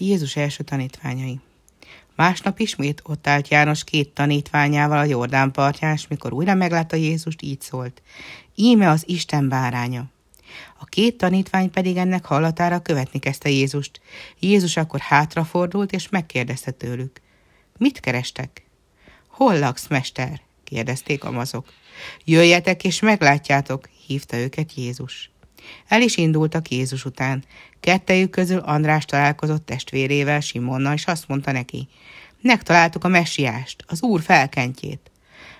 Jézus első tanítványai. Másnap ismét ott állt János két tanítványával a Jordán partján, és mikor újra meglátta Jézust, így szólt. Íme az Isten báránya. A két tanítvány pedig ennek hallatára követni kezdte Jézust. Jézus akkor hátrafordult, és megkérdezte tőlük. Mit kerestek? Hol laksz, mester? kérdezték amazok. Jöjjetek és meglátjátok, hívta őket Jézus. El is indultak Jézus után. Kettejük közül András találkozott testvérével, Simonnal, és azt mondta neki, megtaláltuk a messiást, az úr felkentjét.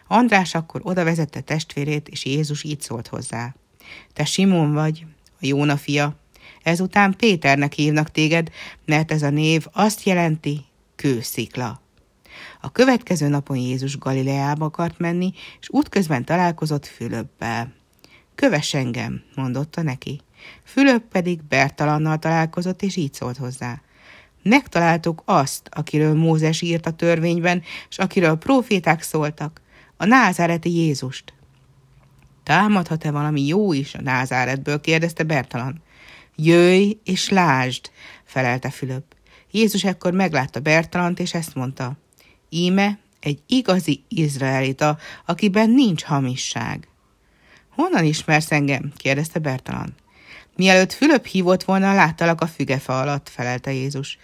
András akkor oda vezette testvérét, és Jézus így szólt hozzá. Te Simon vagy, a Jóna fia. Ezután Péternek hívnak téged, mert ez a név azt jelenti, kőszikla. A következő napon Jézus Galileába akart menni, és útközben találkozott Fülöppel. Kövess engem, mondotta neki. Fülöp pedig Bertalannal találkozott, és így szólt hozzá. Megtaláltuk azt, akiről Mózes írt a törvényben, és akiről proféták szóltak, a názáreti Jézust. Támadhat-e valami jó is a názáretből, kérdezte Bertalan. Jöjj és lásd, felelte Fülöp. Jézus ekkor meglátta Bertalant, és ezt mondta. Íme egy igazi izraelita, akiben nincs hamisság. Honnan ismersz engem? kérdezte Bertalan. Mielőtt Fülöp hívott volna, láttalak a fügefa alatt, felelte Jézus.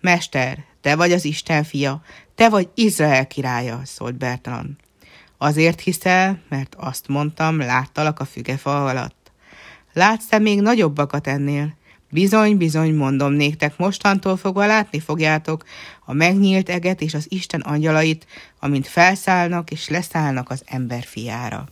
Mester, te vagy az Isten fia, te vagy Izrael királya, szólt Bertalan. Azért hiszel, mert azt mondtam, láttalak a fügefa alatt. Látsz-e még nagyobbakat ennél? Bizony, bizony, mondom néktek, mostantól fogva látni fogjátok a megnyílt eget és az Isten angyalait, amint felszállnak és leszállnak az ember fiára.